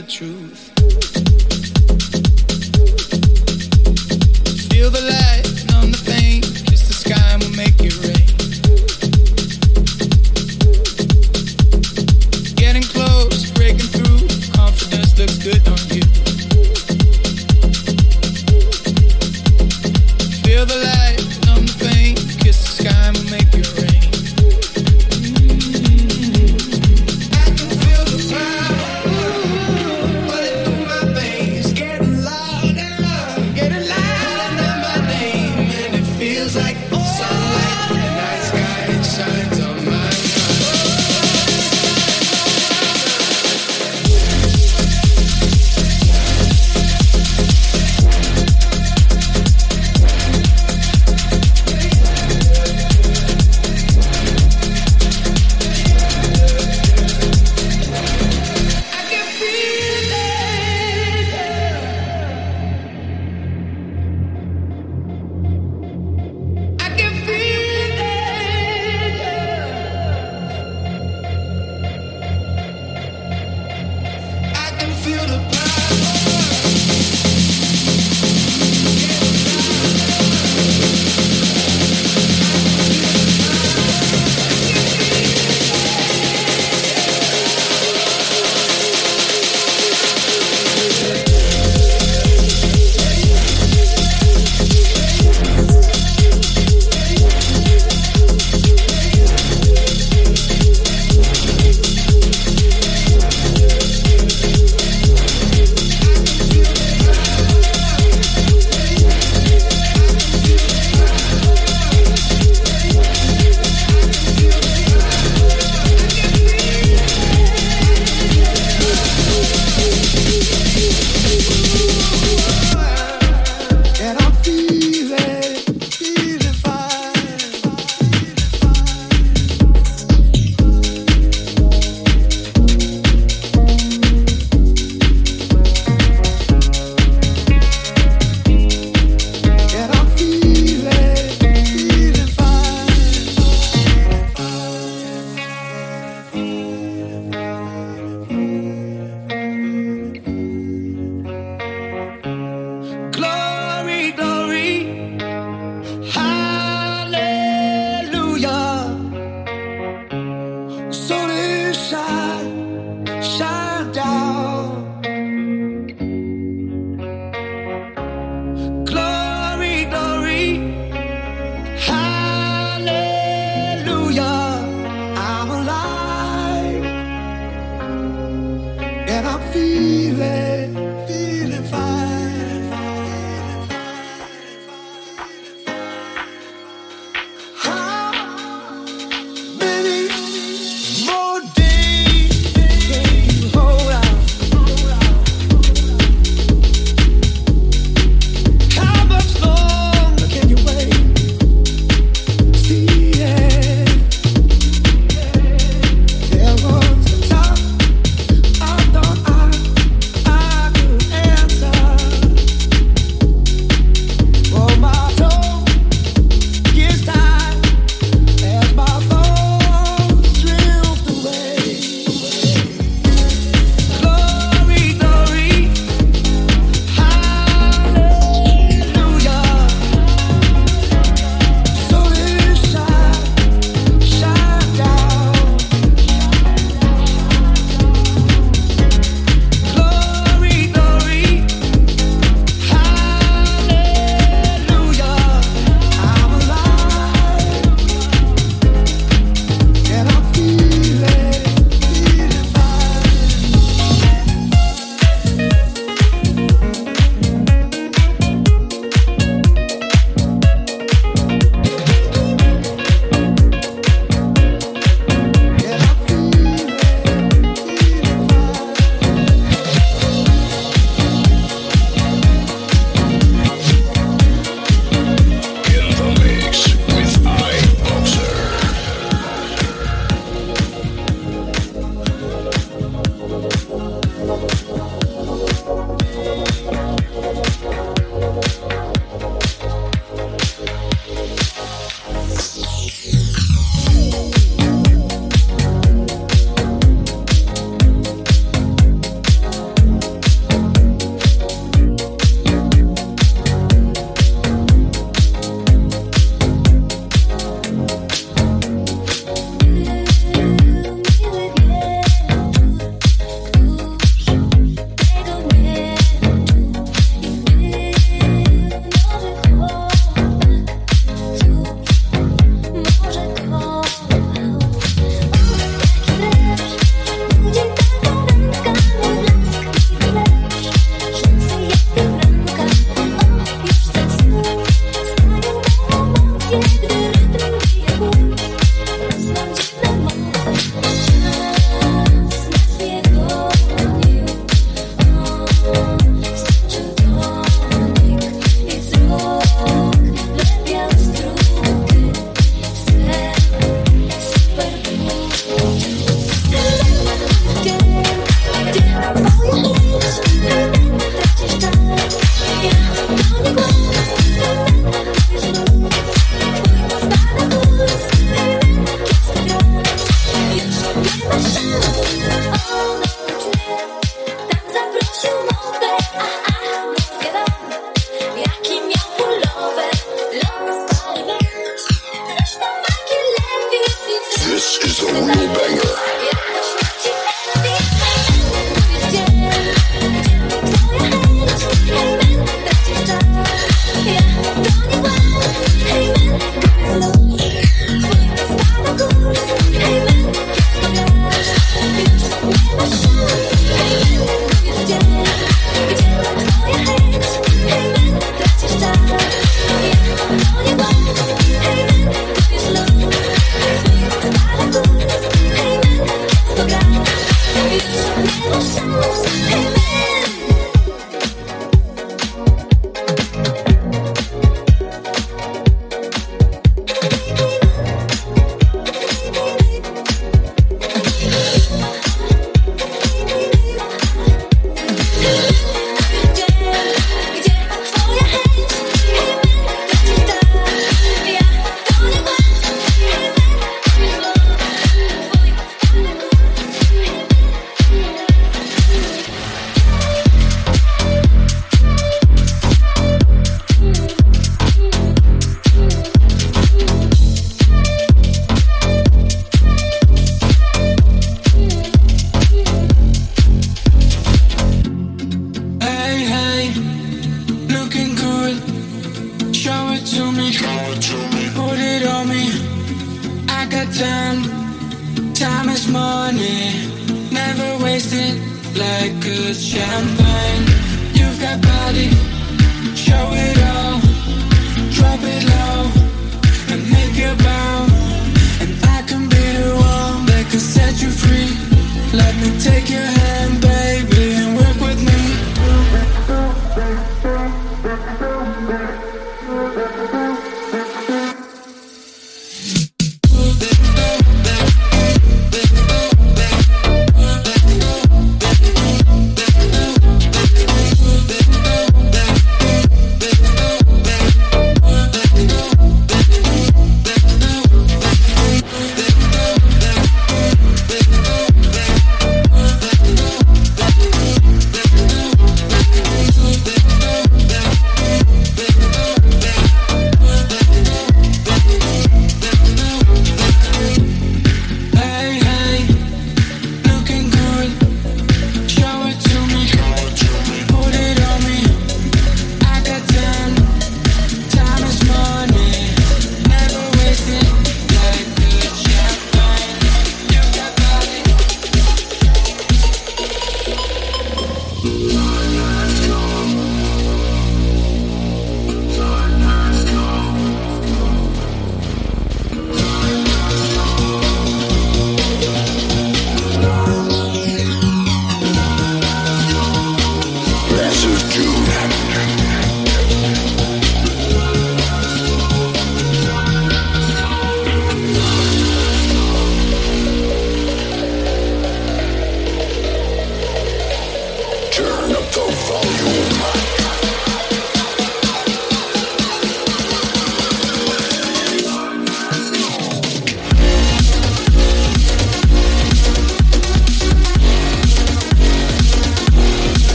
the truth.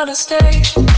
Wanna stay?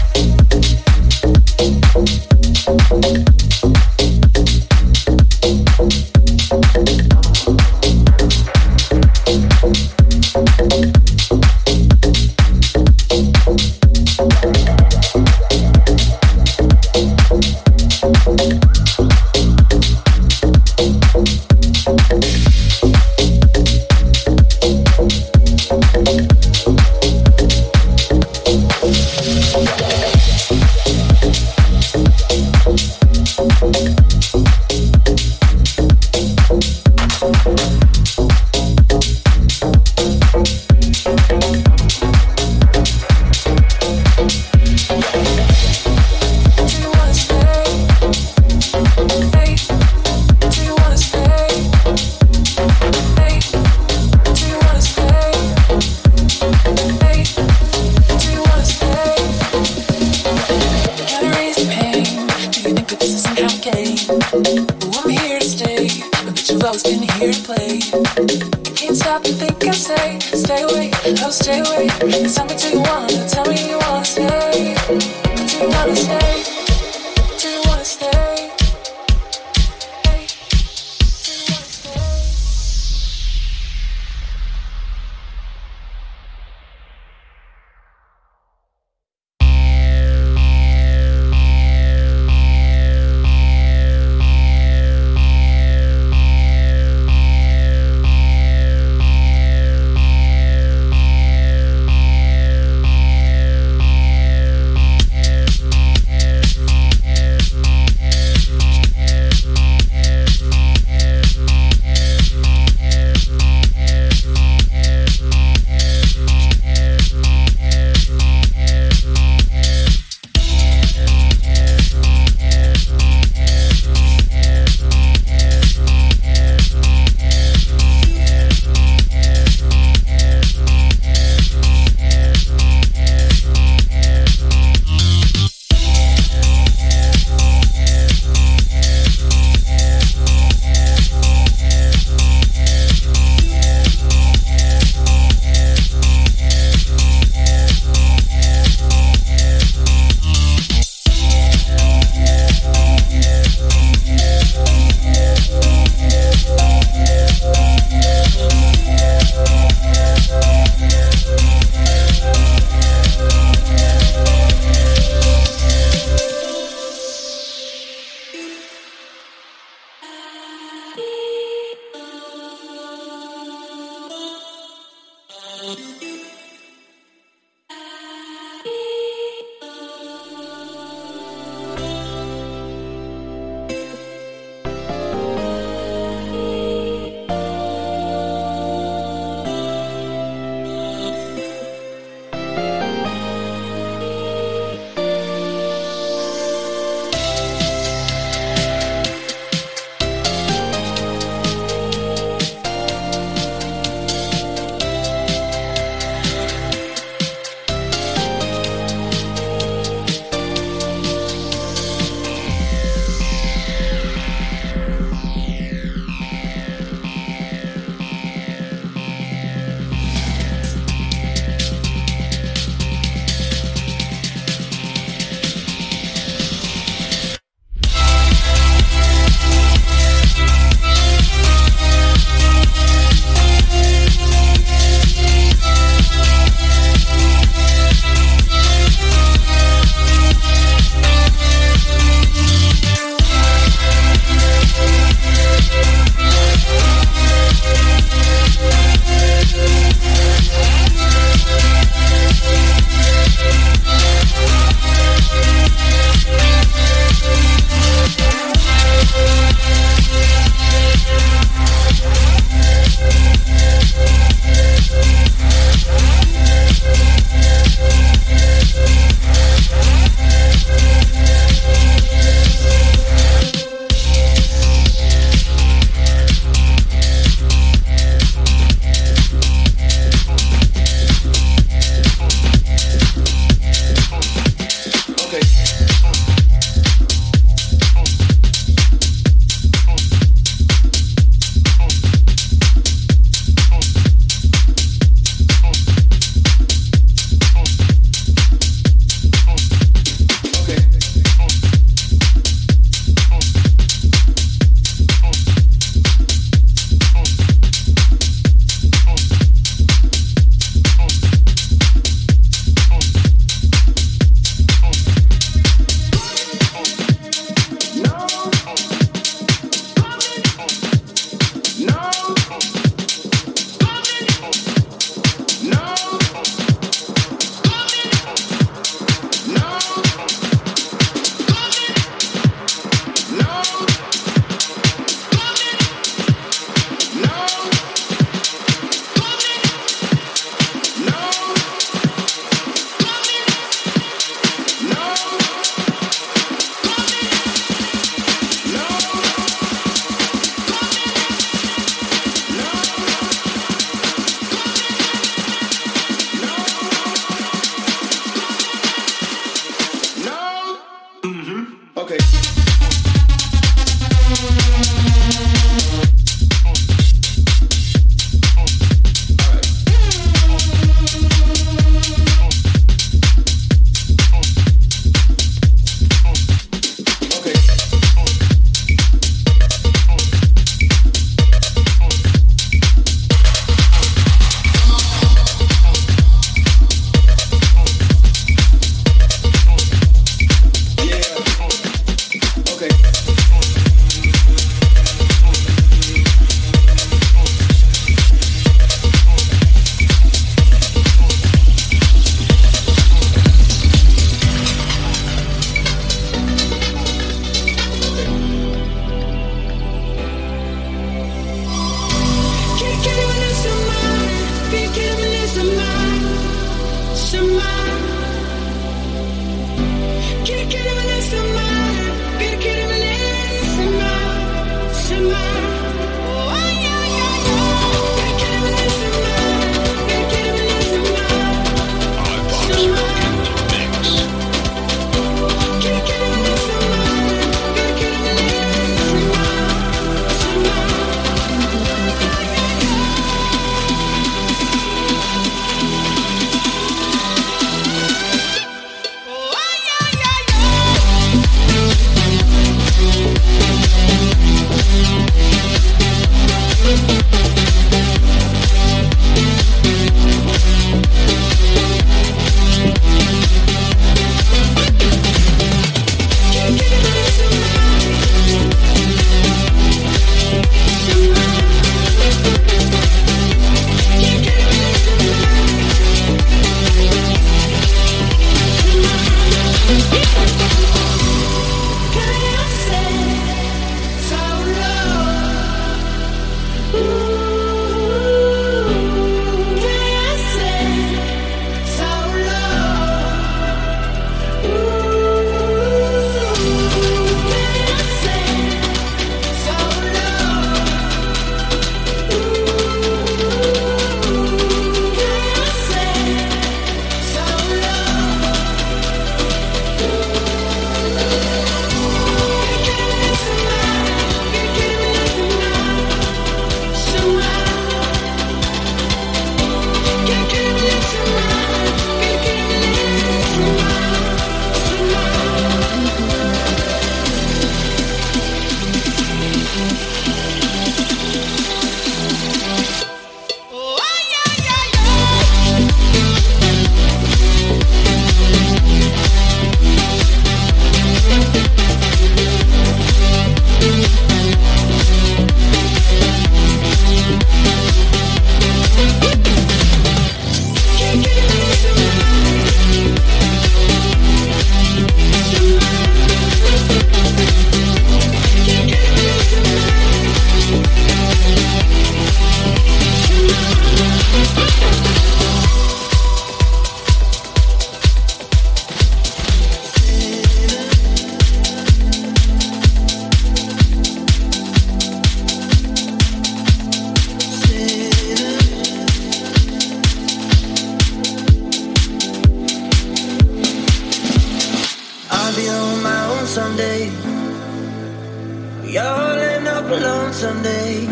Sunday.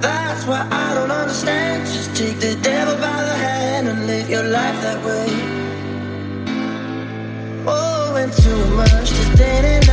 That's why I don't understand. Just take the devil by the hand and live your life that way. Oh, and too much just dating.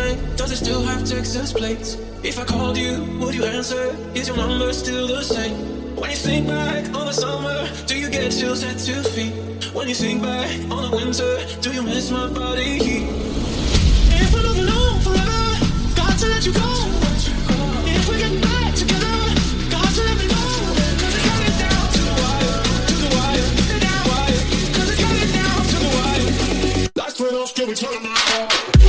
time? Does it still have Texas plates? If I called you, would you answer? Is your number still the same? When you think back on the summer, do you get chills at two feet? When you think back on the winter, do you miss my body heat? If we're moving on forever, got to let you go. If we're getting back together, got to let me know. Turn off, can we turn it off?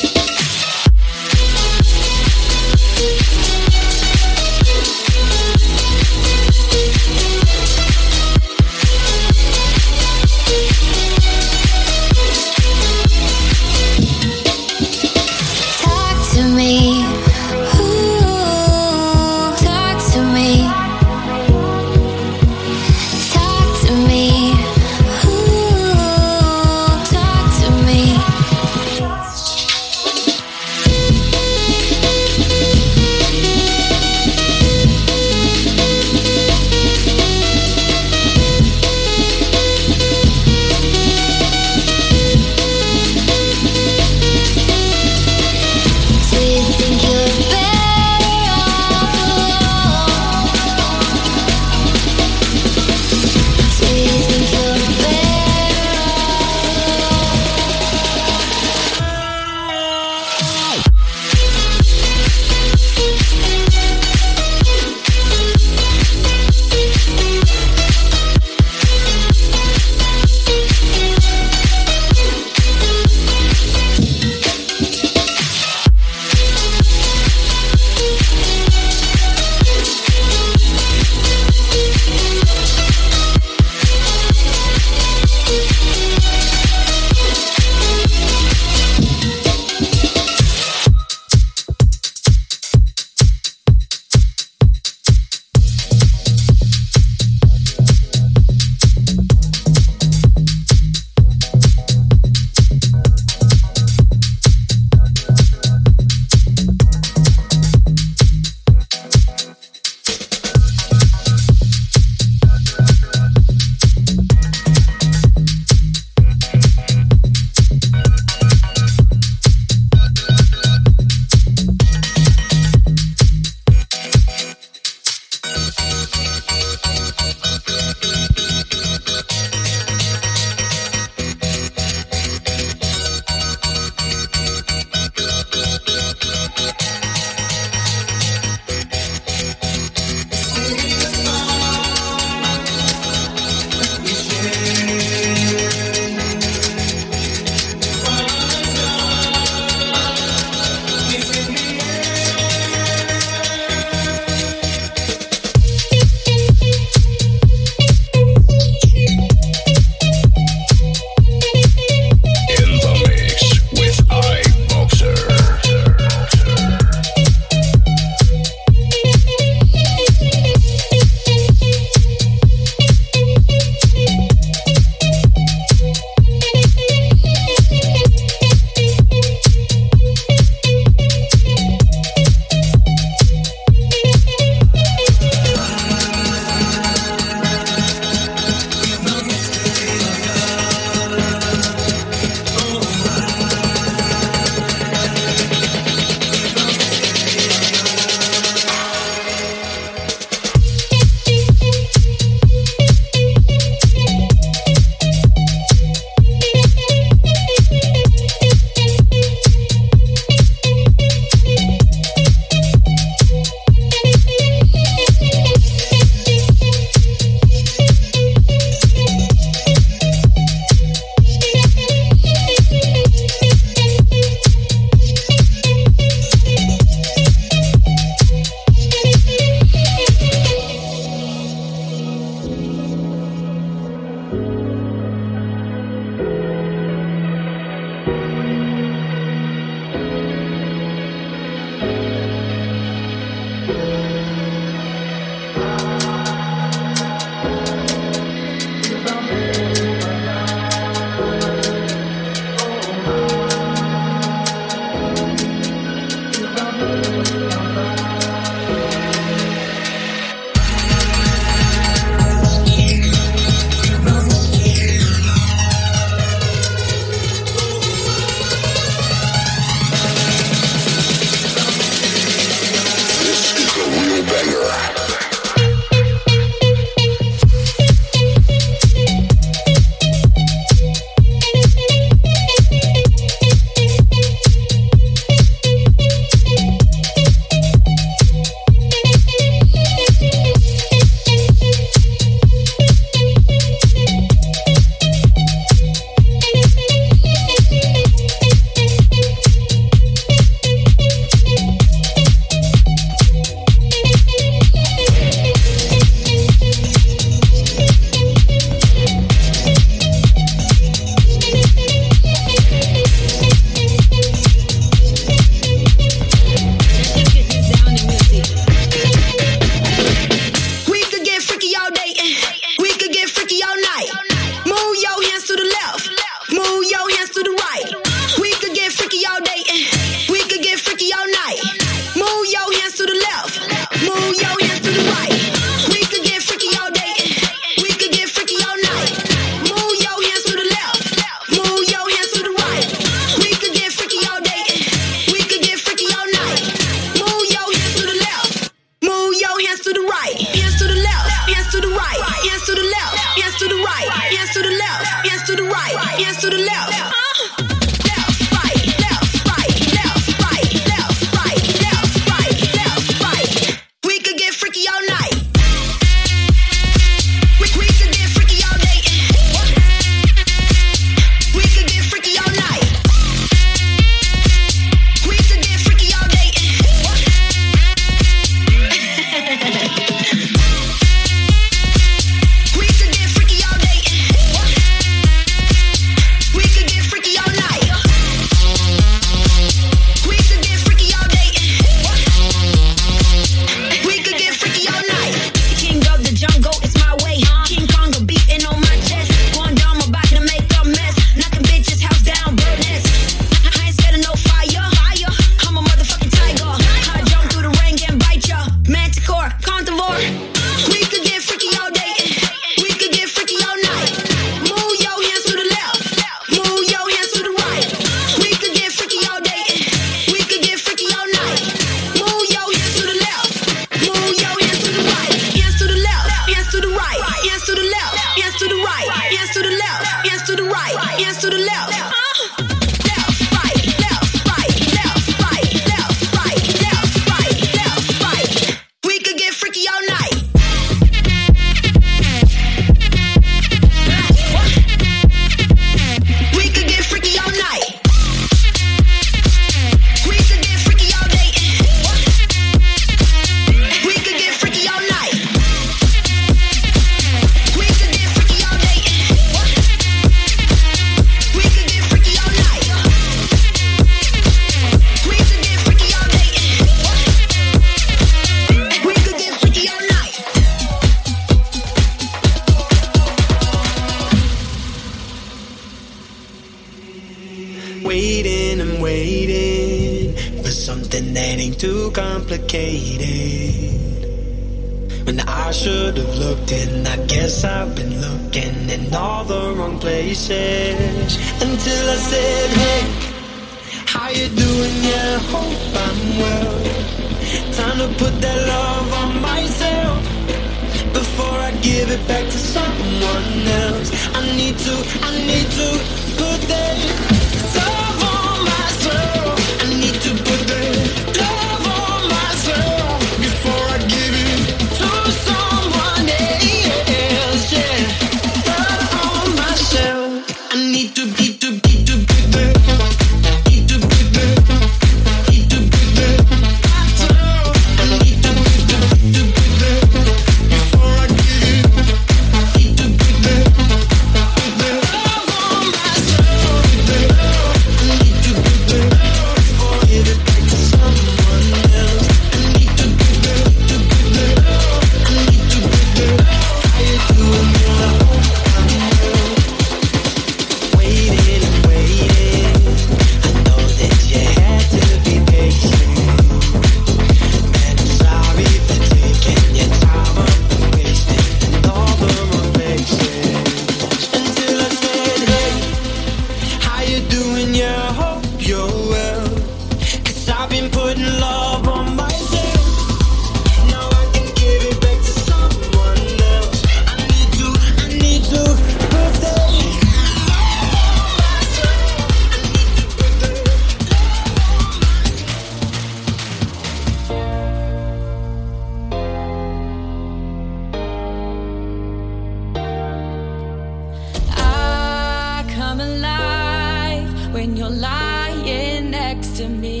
when you're lying next to me.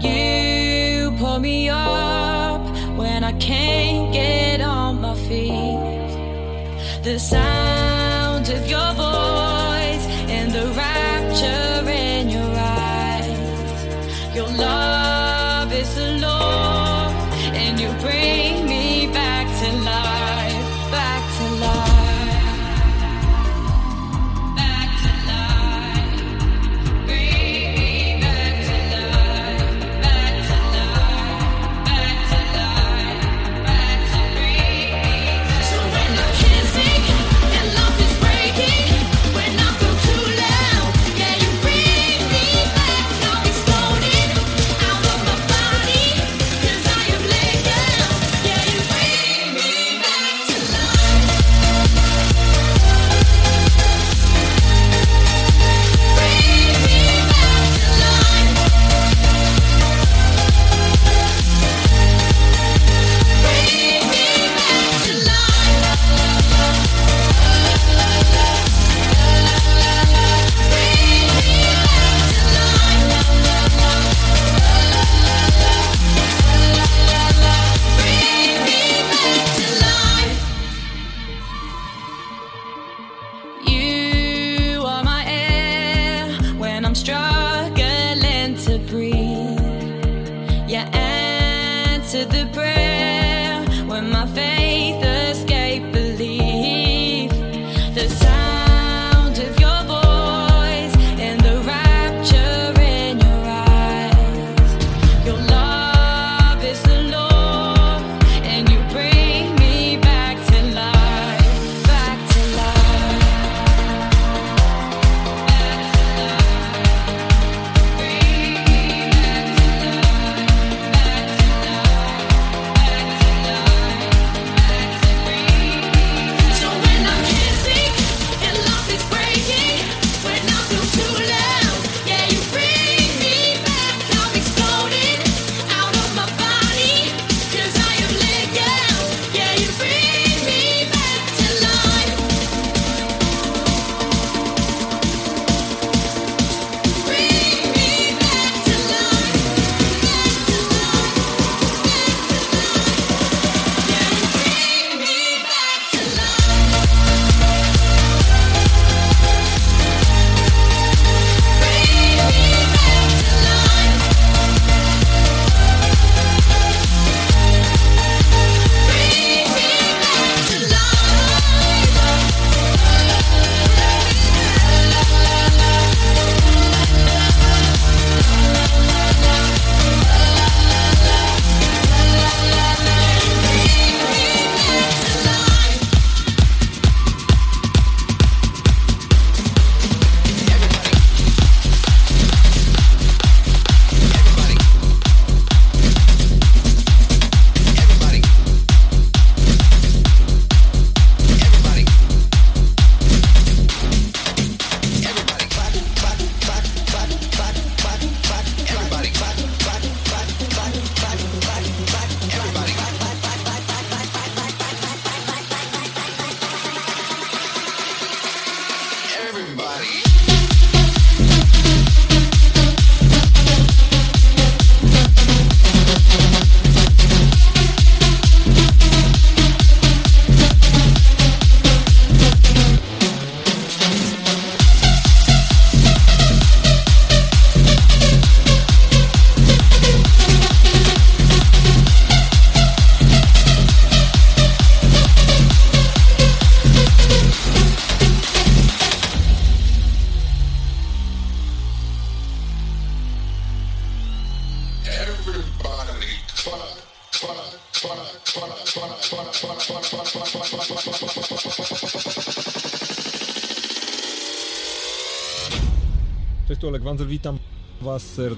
You pull me up when I can't get on my feet. The sound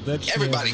that Everybody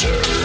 mixer.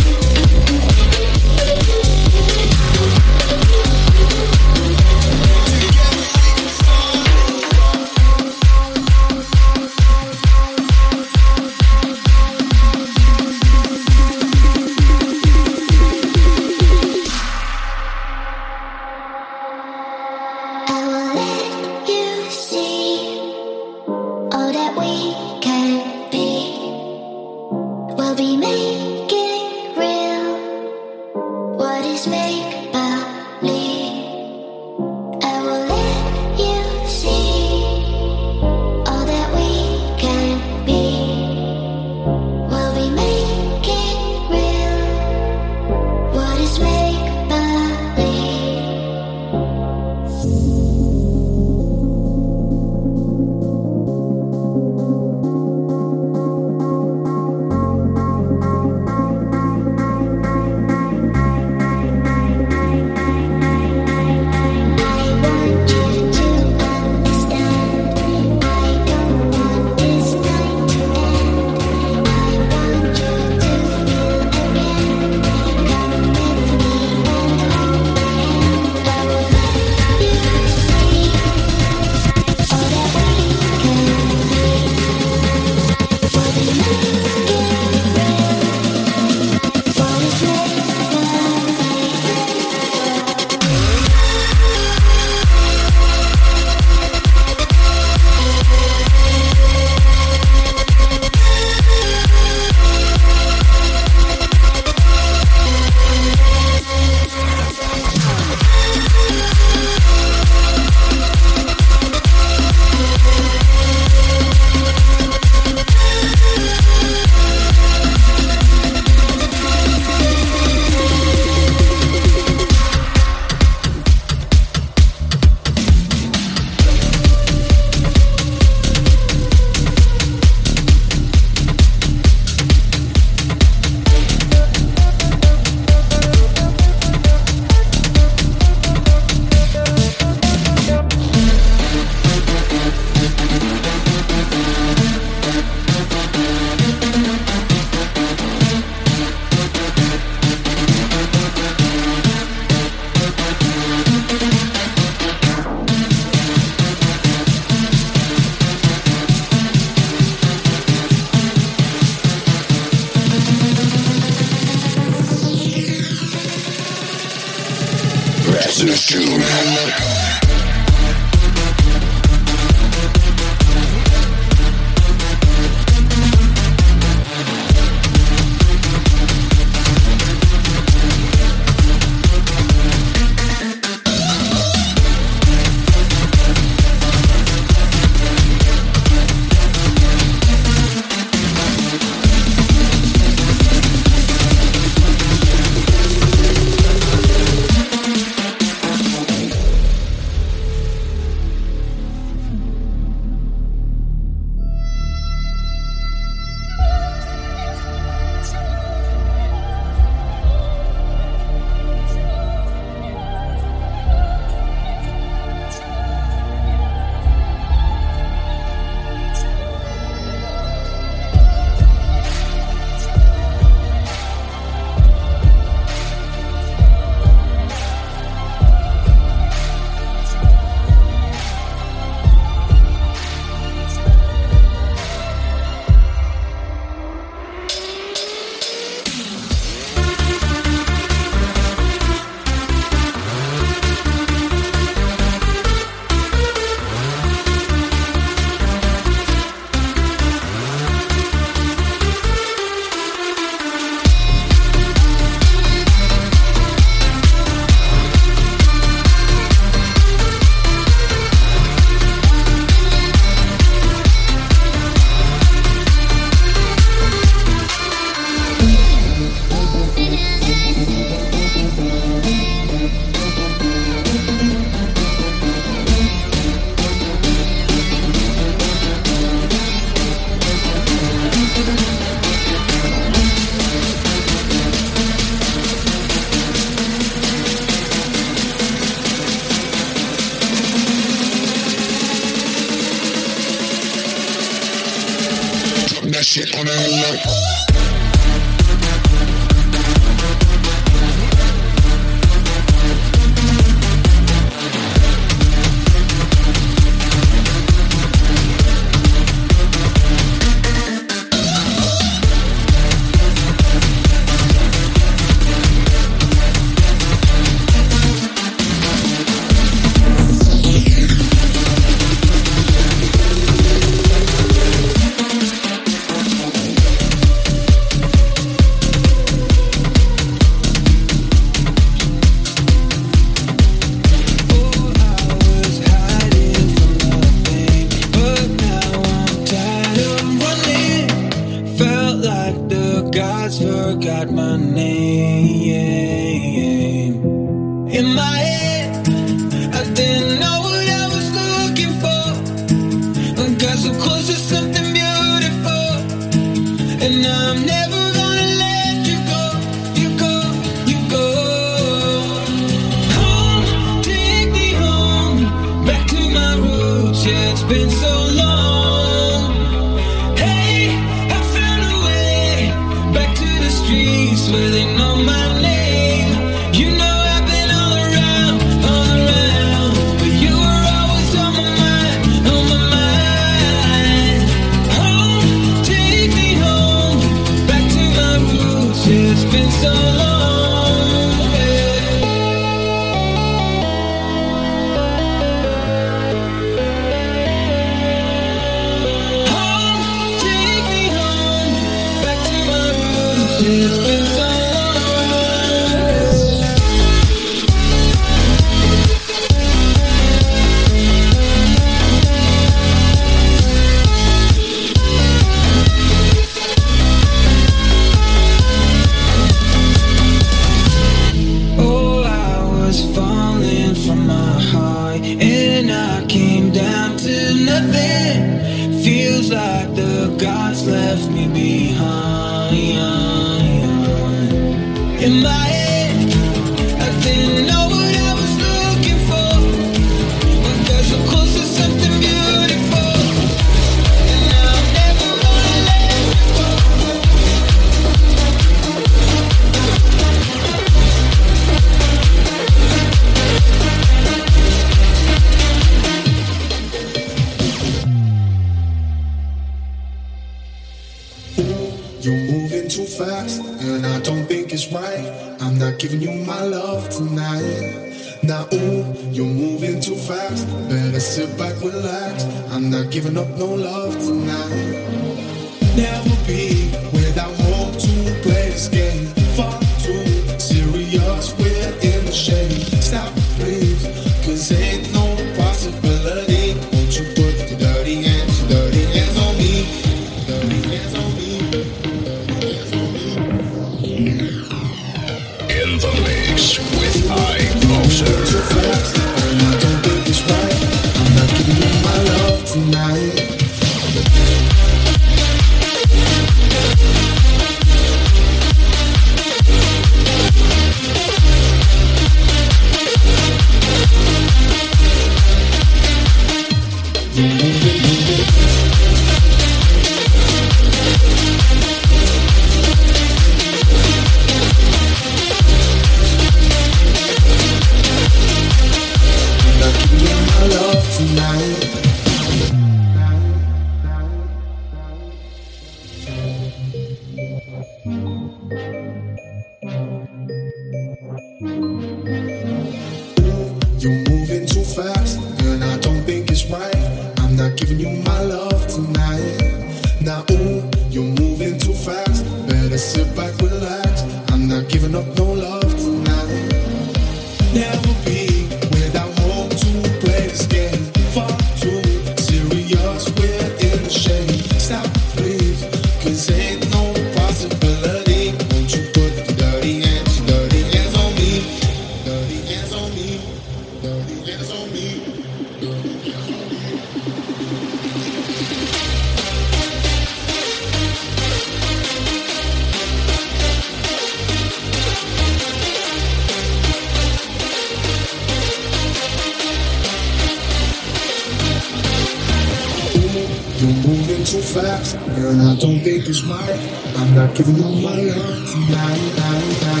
Girl, I don't think it's right. I'm not giving you my love tonight.